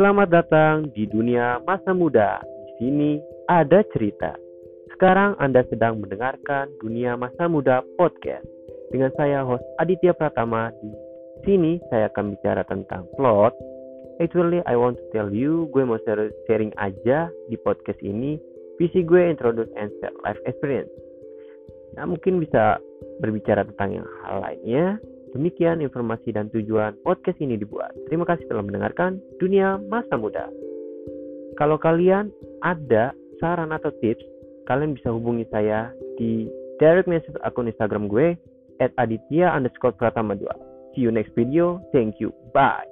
Selamat datang di dunia masa muda. Di sini ada cerita. Sekarang Anda sedang mendengarkan Dunia Masa Muda Podcast. Dengan saya host Aditya Pratama. Di sini saya akan bicara tentang plot. Actually, I want to tell you, gue mau sharing aja di podcast ini visi gue introduce and share life experience. Nah, mungkin bisa berbicara tentang yang hal lainnya Demikian informasi dan tujuan podcast ini dibuat. Terima kasih telah mendengarkan Dunia Masa Muda. Kalau kalian ada saran atau tips, kalian bisa hubungi saya di direct message akun Instagram gue at aditya underscore pratama 2. See you next video. Thank you. Bye.